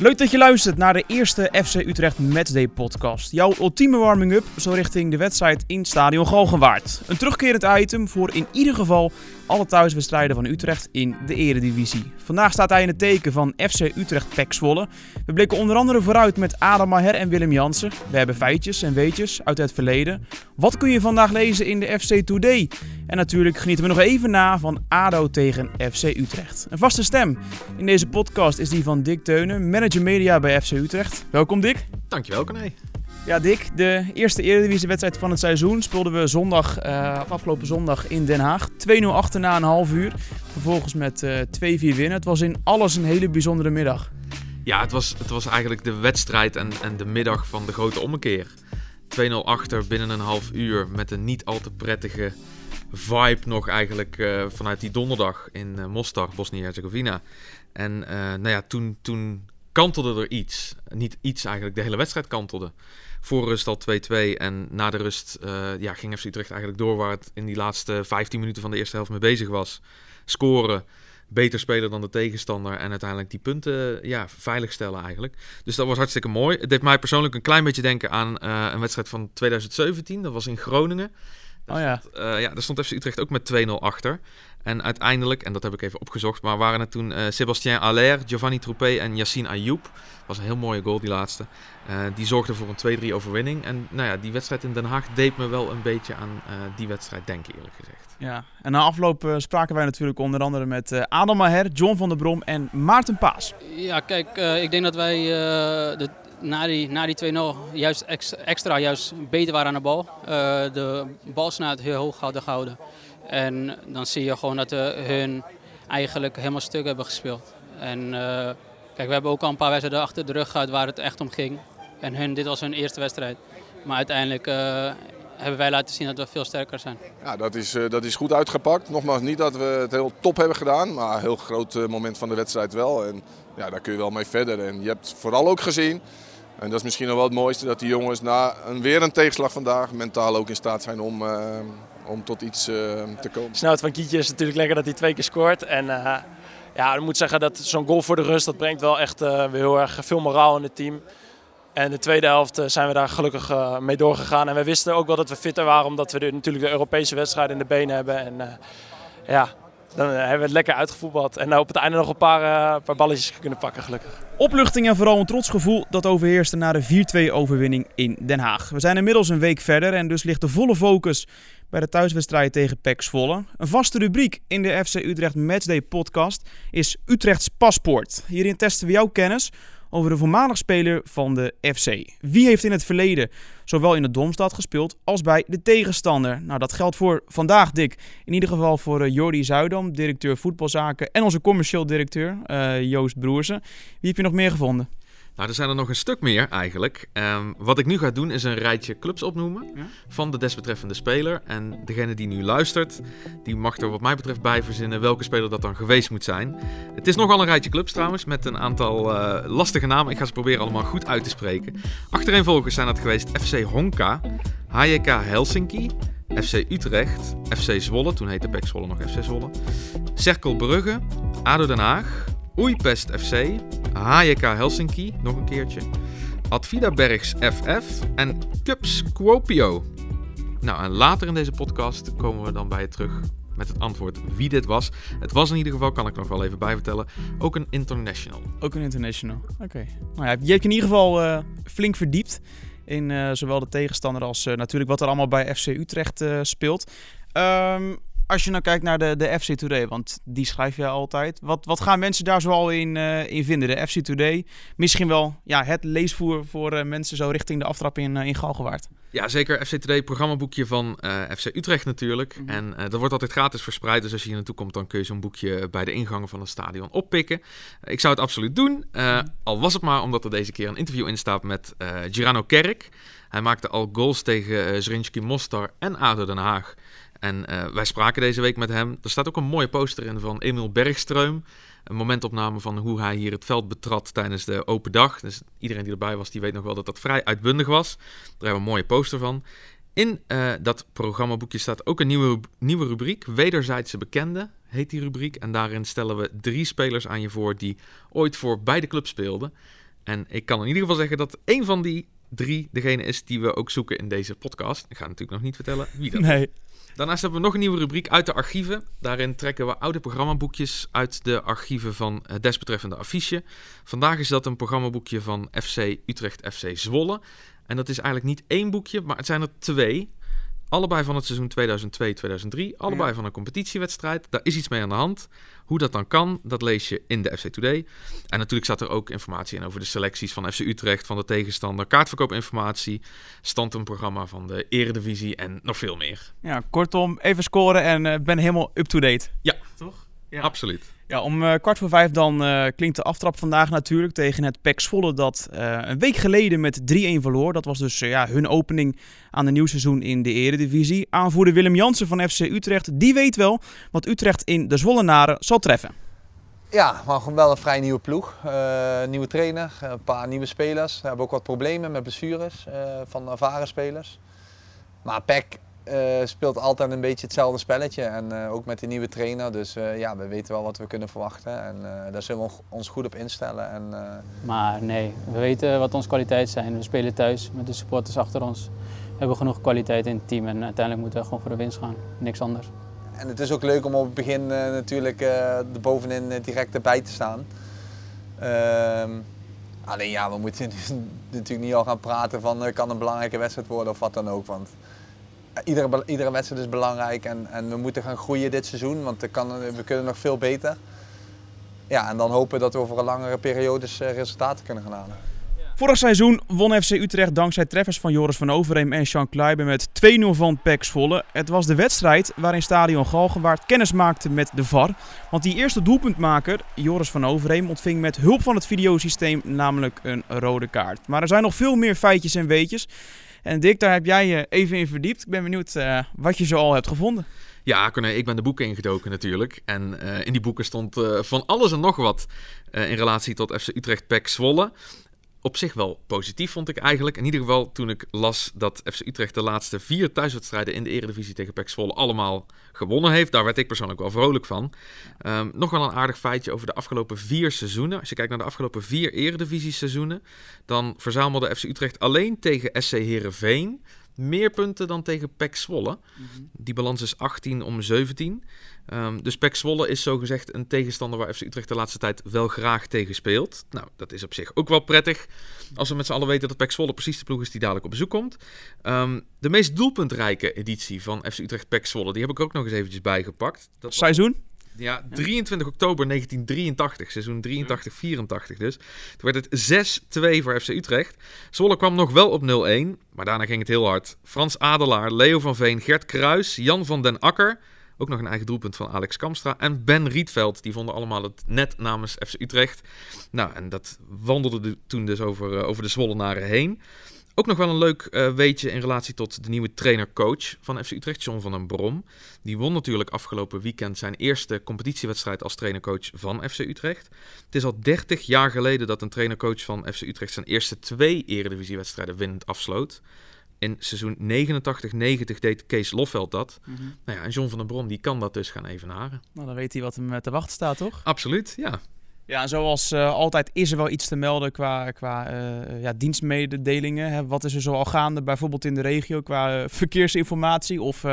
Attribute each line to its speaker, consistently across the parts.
Speaker 1: Leuk dat je luistert naar de eerste FC Utrecht Matchday podcast. Jouw ultieme warming-up zo richting de wedstrijd in Stadion Galgenwaard. Een terugkerend item voor in ieder geval alle thuiswedstrijden van Utrecht in de eredivisie. Vandaag staat hij in het teken van FC Utrecht Pek Zwolle. We blikken onder andere vooruit met Adam Maher en Willem Jansen. We hebben feitjes en weetjes uit het verleden. Wat kun je vandaag lezen in de FC Today? En natuurlijk genieten we nog even na van ADO tegen FC Utrecht. Een vaste stem in deze podcast is die van Dick Teunen, manager media bij FC Utrecht. Welkom Dick.
Speaker 2: Dankjewel Corné.
Speaker 1: Ja, Dick, de eerste Eredivisie-wedstrijd van het seizoen speelden we zondag, uh, afgelopen zondag in Den Haag. 2-0 achter na een half uur. Vervolgens met uh, 2-4 winnen. Het was in alles een hele bijzondere middag.
Speaker 2: Ja, het was, het was eigenlijk de wedstrijd en, en de middag van de grote ommekeer. 2-0 achter binnen een half uur met een niet al te prettige vibe nog eigenlijk uh, vanuit die donderdag in Mostar, Bosnië-Herzegovina. En nou ja, toen, toen kantelde er iets. Niet iets eigenlijk, de hele wedstrijd kantelde. Voor rust al 2-2 en na de rust ja, ging FC Utrecht eigenlijk door waar het in die laatste 15 minuten van de eerste helft mee bezig was. Scoren, beter spelen dan de tegenstander en uiteindelijk die punten ja, veiligstellen eigenlijk. Dus dat was hartstikke mooi. Het deed mij persoonlijk een klein beetje denken aan een wedstrijd van 2017. Dat was in Groningen.
Speaker 1: Oh ja.
Speaker 2: Stond, uh, ja, daar stond FC Utrecht ook met 2-0 achter. En uiteindelijk, en dat heb ik even opgezocht, maar waren het toen uh, Sébastien Aller, Giovanni Troupé en Yassine Ayoub. was een heel mooie goal, die laatste. Uh, die zorgde voor een 2-3 overwinning. En nou ja, die wedstrijd in Den Haag deed me wel een beetje aan die wedstrijd denken, eerlijk gezegd.
Speaker 1: Ja, en na afloop spraken wij natuurlijk onder andere met Adam Maher, John van der Brom en Maarten Paas.
Speaker 3: Ja, kijk, ik denk dat wij de na die, na die 2-0 juist extra juist beter waren aan de bal. Uh, de balsnelheid heel hoog hadden gehouden. En dan zie je gewoon dat we hun eigenlijk helemaal stuk hebben gespeeld. En uh, kijk, we hebben ook al een paar wedstrijden achter de rug gehad waar het echt om ging. En hun, dit was hun eerste wedstrijd. Maar uiteindelijk uh, hebben wij laten zien dat we veel sterker zijn.
Speaker 4: Ja, dat is, uh, dat is goed uitgepakt. Nogmaals, niet dat we het heel top hebben gedaan, maar een heel groot moment van de wedstrijd wel. En ja, daar kun je wel mee verder. En je hebt vooral ook gezien en dat is misschien nog wel het mooiste, dat die jongens na een, weer een tegenslag vandaag mentaal ook in staat zijn om, om tot iets uh, te komen.
Speaker 5: Snelheid van Kietje is natuurlijk lekker dat hij twee keer scoort. En uh, ja, moet zeggen dat zo'n goal voor de rust, dat brengt wel echt weer heel erg veel moraal in het team. En de tweede helft zijn we daar gelukkig mee doorgegaan. En we wisten ook wel dat we fitter waren, omdat we natuurlijk de Europese wedstrijd in de benen hebben. En ja, dan hebben we het lekker uitgevoetbald. En op het einde nog een paar, uh, paar balletjes kunnen pakken, gelukkig.
Speaker 1: Opluchting en vooral een trots gevoel dat overheerste na de 4-2 overwinning in Den Haag. We zijn inmiddels een week verder en dus ligt de volle focus bij de thuiswedstrijd tegen PEC Zwolle. Een vaste rubriek in de FC Utrecht Matchday podcast is Utrechts Paspoort. Hierin testen we jouw kennis over de voormalig speler van de FC. Wie heeft in het verleden zowel in de Domstad gespeeld als bij de tegenstander? Nou, dat geldt voor vandaag, Dick. In ieder geval voor uh, Jordi Zuidam, directeur voetbalzaken en onze commercieel directeur uh, Joost Broersen. Wie heb je nog meer gevonden?
Speaker 2: Nou, er zijn er nog een stuk meer eigenlijk. Um, wat ik nu ga doen is een rijtje clubs opnoemen ja? van de desbetreffende speler. En degene die nu luistert, die mag er wat mij betreft bij verzinnen welke speler dat dan geweest moet zijn. Het is nogal een rijtje clubs trouwens, met een aantal uh, lastige namen. Ik ga ze proberen allemaal goed uit te spreken. Achtereenvolgens zijn dat geweest FC Honka, HJK Helsinki, FC Utrecht, FC Zwolle, toen heette PEC Zwolle nog FC Zwolle, Cerkel Brugge, ADO Den Haag, Oeipest FC, HJK Helsinki, nog een keertje, Advida Bergs FF en Cups Kuopio. Nou, en later in deze podcast komen we dan bij je terug met het antwoord wie dit was. Het was in ieder geval, kan ik nog wel even bijvertellen, ook een international.
Speaker 1: Ook een international, oké. Nou ja, je hebt je in ieder geval uh, flink verdiept in uh, zowel de tegenstander als uh, natuurlijk wat er allemaal bij FC Utrecht speelt. Um, als je nou kijkt naar de, de FC Today, want die schrijf je altijd. Wat, wat gaan mensen daar zoal in, uh, in vinden? De FC Today, misschien wel ja, het leesvoer voor uh, mensen zo richting de aftrap in, uh, in Galgenwaard.
Speaker 2: Ja, zeker. FC Today, programmaboekje van FC Utrecht natuurlijk. Mm -hmm. En dat wordt altijd gratis verspreid. Dus als je hier naartoe komt, dan kun je zo'n boekje bij de ingangen van het stadion oppikken. ik zou het absoluut doen. Mm -hmm. Al was het maar omdat er deze keer een interview in staat met Girano Kerk. Hij maakte al goals tegen Zrinjski Mostar en ADO Den Haag. En uh, wij spraken deze week met hem. Er staat ook een mooie poster in van Emil Bergstreum. Een momentopname van hoe hij hier het veld betrad tijdens de open dag. Dus iedereen die erbij was, die weet nog wel dat dat vrij uitbundig was. Daar hebben we een mooie poster van. In uh, dat programmaboekje staat ook een nieuwe, nieuwe rubriek. Wederzijdse bekenden heet die rubriek. En daarin stellen we drie spelers aan je voor die ooit voor beide clubs speelden. En ik kan in ieder geval zeggen dat één van die drie degene is die we ook zoeken in deze podcast. Ik ga natuurlijk nog niet vertellen wie dat is.
Speaker 1: Nee.
Speaker 2: Daarnaast hebben we nog een nieuwe rubriek uit de archieven. Daarin trekken we oude programmaboekjes uit de archieven van het desbetreffende affiche. Vandaag is dat een programmaboekje van FC Utrecht FC Zwolle. En dat is eigenlijk niet één boekje, maar het zijn er twee. Allebei van het seizoen 2002-2003. Allebei
Speaker 1: Ja.
Speaker 2: van een competitiewedstrijd. Daar is iets mee aan de hand. Hoe dat dan kan, dat lees je in de FC Today. En natuurlijk staat er ook informatie in over de selecties van FC Utrecht, van de tegenstander, kaartverkoopinformatie, standpuntprogramma van de Eredivisie en nog veel meer.
Speaker 1: Ja, kortom, even scoren en eh, ben helemaal up-to-date.
Speaker 2: Ja.
Speaker 1: Toch? Ja.
Speaker 2: Absoluut.
Speaker 1: Ja, om eh, kwart voor vijf dan eh, klinkt de aftrap vandaag natuurlijk tegen het PEC Zwolle dat eh, een week geleden met 3-1 verloor. Dat was dus ja, hun opening aan een nieuw seizoen in de Eredivisie. Aanvoerder Willem Jansen van FC Utrecht, die weet wel wat Utrecht in de Zwollenaren zal treffen.
Speaker 6: Ja, maar gewoon wel een vrij nieuwe ploeg. Eh, nieuwe trainer, een paar nieuwe spelers. We hebben ook wat problemen met blessures eh, van ervaren spelers. Maar PEC eh, speelt altijd een beetje hetzelfde spelletje. En eh, ook met de nieuwe trainer. Dus eh, ja, we weten wel wat we kunnen verwachten. En daar zullen we ons goed op instellen. En,
Speaker 3: Maar nee, we weten wat onze kwaliteiten zijn. We spelen thuis met de supporters achter ons. We hebben genoeg kwaliteit in het team en uiteindelijk moeten we gewoon voor de winst gaan. Niks anders.
Speaker 6: en het is ook leuk om op het begin natuurlijk er bovenin direct erbij te staan. Ehm, alleen ja, we moeten natuurlijk niet al gaan praten van kan een belangrijke wedstrijd worden of wat dan ook. Want iedere, iedere wedstrijd is belangrijk en, en we moeten gaan groeien dit seizoen, want kan, we kunnen nog veel beter. Ja, en dan hopen dat we over een langere periodes eh, resultaten kunnen gaan halen.
Speaker 1: Vorig seizoen won FC Utrecht dankzij treffers van Joris van Overheem en Sean Kleiber met 2-0 van PEC Zwolle. Het was de wedstrijd waarin Stadion Galgenwaard kennis maakte met de VAR. Want die eerste doelpuntmaker, Joris van Overheem, ontving met hulp van het videosysteem namelijk een rode kaart. Maar er zijn nog veel meer feitjes en weetjes. En Dick, daar heb jij je even in verdiept. Ik ben benieuwd eh, wat je zo al hebt gevonden.
Speaker 2: Ja, ik ben de boeken ingedoken natuurlijk. En eh, in die boeken stond eh, van alles en nog wat in relatie tot FC Utrecht PEC Zwolle. Op zich wel positief vond ik eigenlijk. In ieder geval toen ik las dat FC Utrecht de laatste vier thuiswedstrijden in de Eredivisie tegen PEC Zwolle allemaal gewonnen heeft. Daar werd ik persoonlijk wel vrolijk van. Ehm, nog wel een aardig feitje over de afgelopen vier seizoenen. Als je kijkt naar de afgelopen vier Eredivisie seizoenen, dan verzamelde FC Utrecht alleen tegen SC Heerenveen meer punten dan tegen PEC Zwolle. Die balans is 18 om 17. Ehm, dus PEC Zwolle is zogezegd een tegenstander waar FC Utrecht de laatste tijd wel graag tegen speelt. Nou, dat is op zich ook wel prettig. Als we met z'n allen weten dat PEC Zwolle precies de ploeg is die dadelijk op bezoek komt. Ehm, de meest doelpuntrijke editie van FC Utrecht PEC Zwolle, die heb ik ook nog eens eventjes bijgepakt. Dat was-
Speaker 1: Seizoen?
Speaker 2: Ja, 23 oktober 1983, seizoen 83-84 dus. Toen werd het 6-2 voor FC Utrecht. Zwolle kwam nog wel op 0-1, maar daarna ging het heel hard. Frans Adelaar, Leo van Veen, Gert Kruis, Jan van den Akker... Ook nog een eigen doelpunt van Alex Kamstra. En Ben Rietveld. Die vonden allemaal het net namens FC Utrecht. Nou, en dat wandelde de- toen dus over, eh, over de Zwollenaren heen. Ook nog wel een leuk eh, weetje in relatie tot de nieuwe trainer-coach van FC Utrecht, John van den Brom. Die won natuurlijk afgelopen weekend zijn eerste competitiewedstrijd als trainercoach van FC Utrecht. Het is al 30 jaar geleden dat een trainercoach van FC Utrecht zijn eerste twee eredivisiewedstrijden winnend afsloot. In seizoen 89-90 deed Kees Lofveld dat. Nou ja, en John van den Brom die kan dat dus gaan evenaren.
Speaker 1: Nou, dan weet hij wat hem eh, te wachten staat, toch?
Speaker 2: Absoluut, ja.
Speaker 1: Ja, zoals eh, altijd is er wel iets te melden qua, qua eh, ja, dienstmededelingen. Hè. Wat is er zo al gaande, bijvoorbeeld in de regio, qua eh, verkeersinformatie of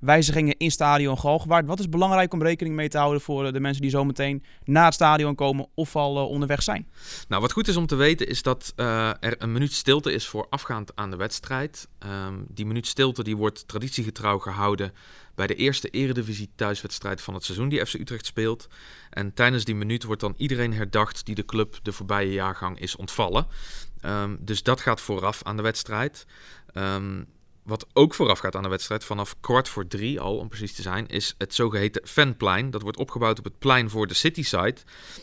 Speaker 1: wijzigingen in stadion Galgenwaard. Wat is belangrijk om rekening mee te houden voor de mensen die zometeen naar het stadion komen of al onderweg zijn?
Speaker 2: Nou, wat goed is om te weten is dat er een minuut stilte is voorafgaand aan de wedstrijd. Ehm, die minuut stilte die wordt traditiegetrouw gehouden bij de eerste eredivisie thuiswedstrijd van het seizoen die FC Utrecht speelt. En tijdens die minuut wordt dan iedereen herdacht die de club de voorbije jaargang is ontvallen. Ehm, dus dat gaat vooraf aan de wedstrijd. Ehm, wat ook vooraf gaat aan de wedstrijd, vanaf kwart voor drie al om precies te zijn, is het zogeheten fanplein. Dat wordt opgebouwd op het plein voor de Cityside.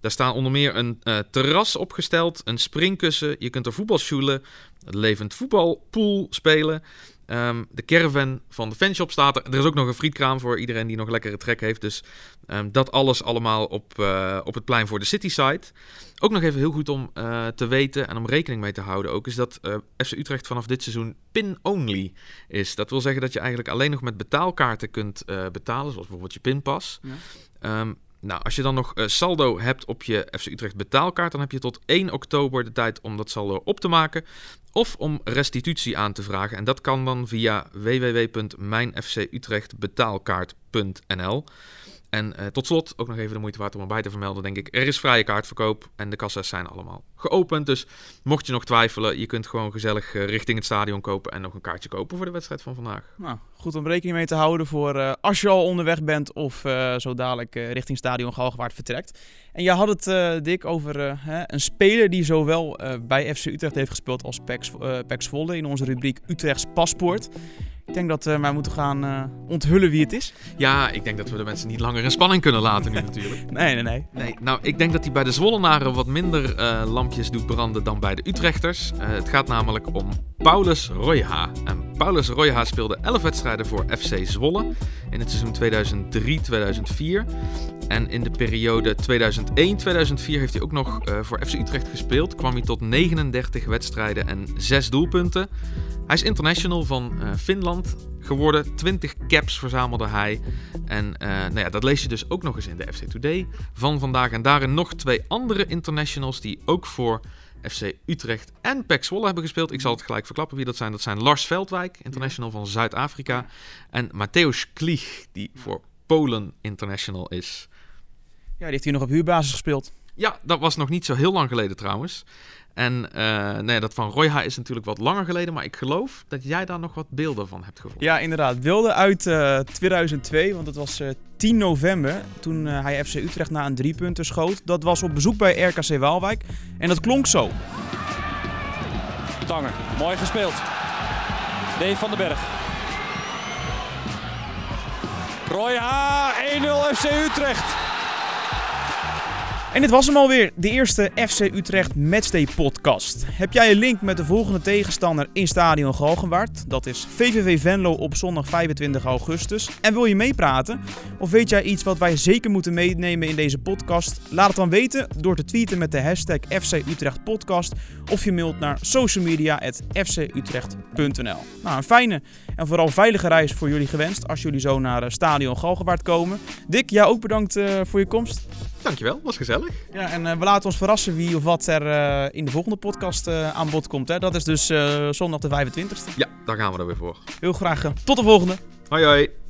Speaker 2: Daar staan onder meer een eh, terras opgesteld, een springkussen. Je kunt er voetbal sjoelen, een levend voetbalpool spelen. Ehm, de caravan van de fanshop staat er. Er is ook nog een frietkraam voor iedereen die nog lekkere trek heeft. Dus ehm, dat alles allemaal op, eh, op het plein voor de Cityside. Ook nog even heel goed om eh, te weten en om rekening mee te houden ook... is dat eh, FC Utrecht vanaf dit seizoen pin-only is. Dat wil zeggen dat je eigenlijk alleen nog met betaalkaarten kunt betalen... zoals bijvoorbeeld je pinpas.
Speaker 1: Ja.
Speaker 2: Ehm, nou, als je dan nog saldo hebt op je FC Utrecht betaalkaart, dan heb je tot 1 oktober de tijd om dat saldo op te maken of om restitutie aan te vragen. En dat kan dan via www.mijnfcutrechtbetaalkaart.nl. En uh, tot slot ook nog even de moeite waard om erbij te vermelden, denk ik. Er is vrije kaartverkoop en de kassa's zijn allemaal geopend. Dus mocht je nog twijfelen, je kunt gewoon gezellig uh, richting het stadion kopen en nog een kaartje kopen voor de wedstrijd van vandaag.
Speaker 1: Nou, goed om rekening mee te houden voor uh, als je al onderweg bent of zo dadelijk richting stadion Galgenwaard vertrekt. En je had het, Dick, over een speler die zowel bij FC Utrecht heeft gespeeld als Pax Volle in onze rubriek Utrechts Paspoort. Ik denk dat we maar moeten gaan uh, onthullen wie het is.
Speaker 2: Ja, ik denk dat we de mensen niet langer in spanning kunnen laten nu natuurlijk.
Speaker 1: nee, nee, nee,
Speaker 2: nee. Nou, ik denk dat hij bij de Zwollenaren wat minder uh, lampjes doet branden dan bij de Utrechters. Het gaat namelijk om Paulus Royha. En Paulus Royha speelde 11 wedstrijden voor FC Zwolle in het seizoen 2003-2004. En in de periode 2001-2004 heeft hij ook nog voor FC Utrecht gespeeld. Kwam hij tot 39 wedstrijden en 6 doelpunten. Hij is international van uh, Finland geworden. 20 caps verzamelde hij. En uh, nou ja, dat lees je dus ook nog eens in de FC Today van vandaag. En daarin nog twee andere internationals die ook voor FC Utrecht en PEC Zwolle hebben gespeeld. Ik zal het gelijk verklappen wie dat zijn. Dat zijn Lars Veldwijk, international van Zuid-Afrika. En Mateusz Klieg, die voor Polen international is.
Speaker 1: Ja, die heeft hier nog op huurbasis gespeeld.
Speaker 2: Ja, dat was nog niet zo heel lang geleden trouwens. En uh, nee, dat van Royha is natuurlijk wat langer geleden, maar ik geloof dat jij daar nog wat beelden van hebt gevonden.
Speaker 1: Ja, inderdaad. Beelden uit uh, eh, 2002, want het was uh, eh, 10 november toen hij FC Utrecht na een driepunter schoot. Dat was op bezoek bij RKC Waalwijk en dat klonk zo.
Speaker 7: Tanger, mooi gespeeld. Dave van den Berg. Royha, 1-0 FC Utrecht.
Speaker 1: En dit was hem alweer, de eerste FC Utrecht Matchday podcast. Heb jij een link met de volgende tegenstander in Stadion Galgenwaard? Dat is VVV Venlo op zondag 25 augustus. En wil je meepraten? Of weet jij iets wat wij zeker moeten meenemen in deze podcast? Laat het dan weten door te tweeten met de hashtag FC Utrecht podcast. Of je mailt naar socialmedia.fcutrecht.nl Nou, een fijne en vooral veilige reis voor jullie gewenst als jullie zo naar eh, Stadion Galgenwaard komen. Dick, jij ook bedankt uh, voor je komst.
Speaker 2: Dankjewel, was gezellig.
Speaker 1: Ja, en uh, we laten ons verrassen wie of wat er uh, in de volgende podcast uh, aan bod komt. Hè? Dat is dus zondag de 25e.
Speaker 2: Ja, daar gaan we er weer voor.
Speaker 1: Heel graag. tot de volgende.
Speaker 2: Hoi hoi.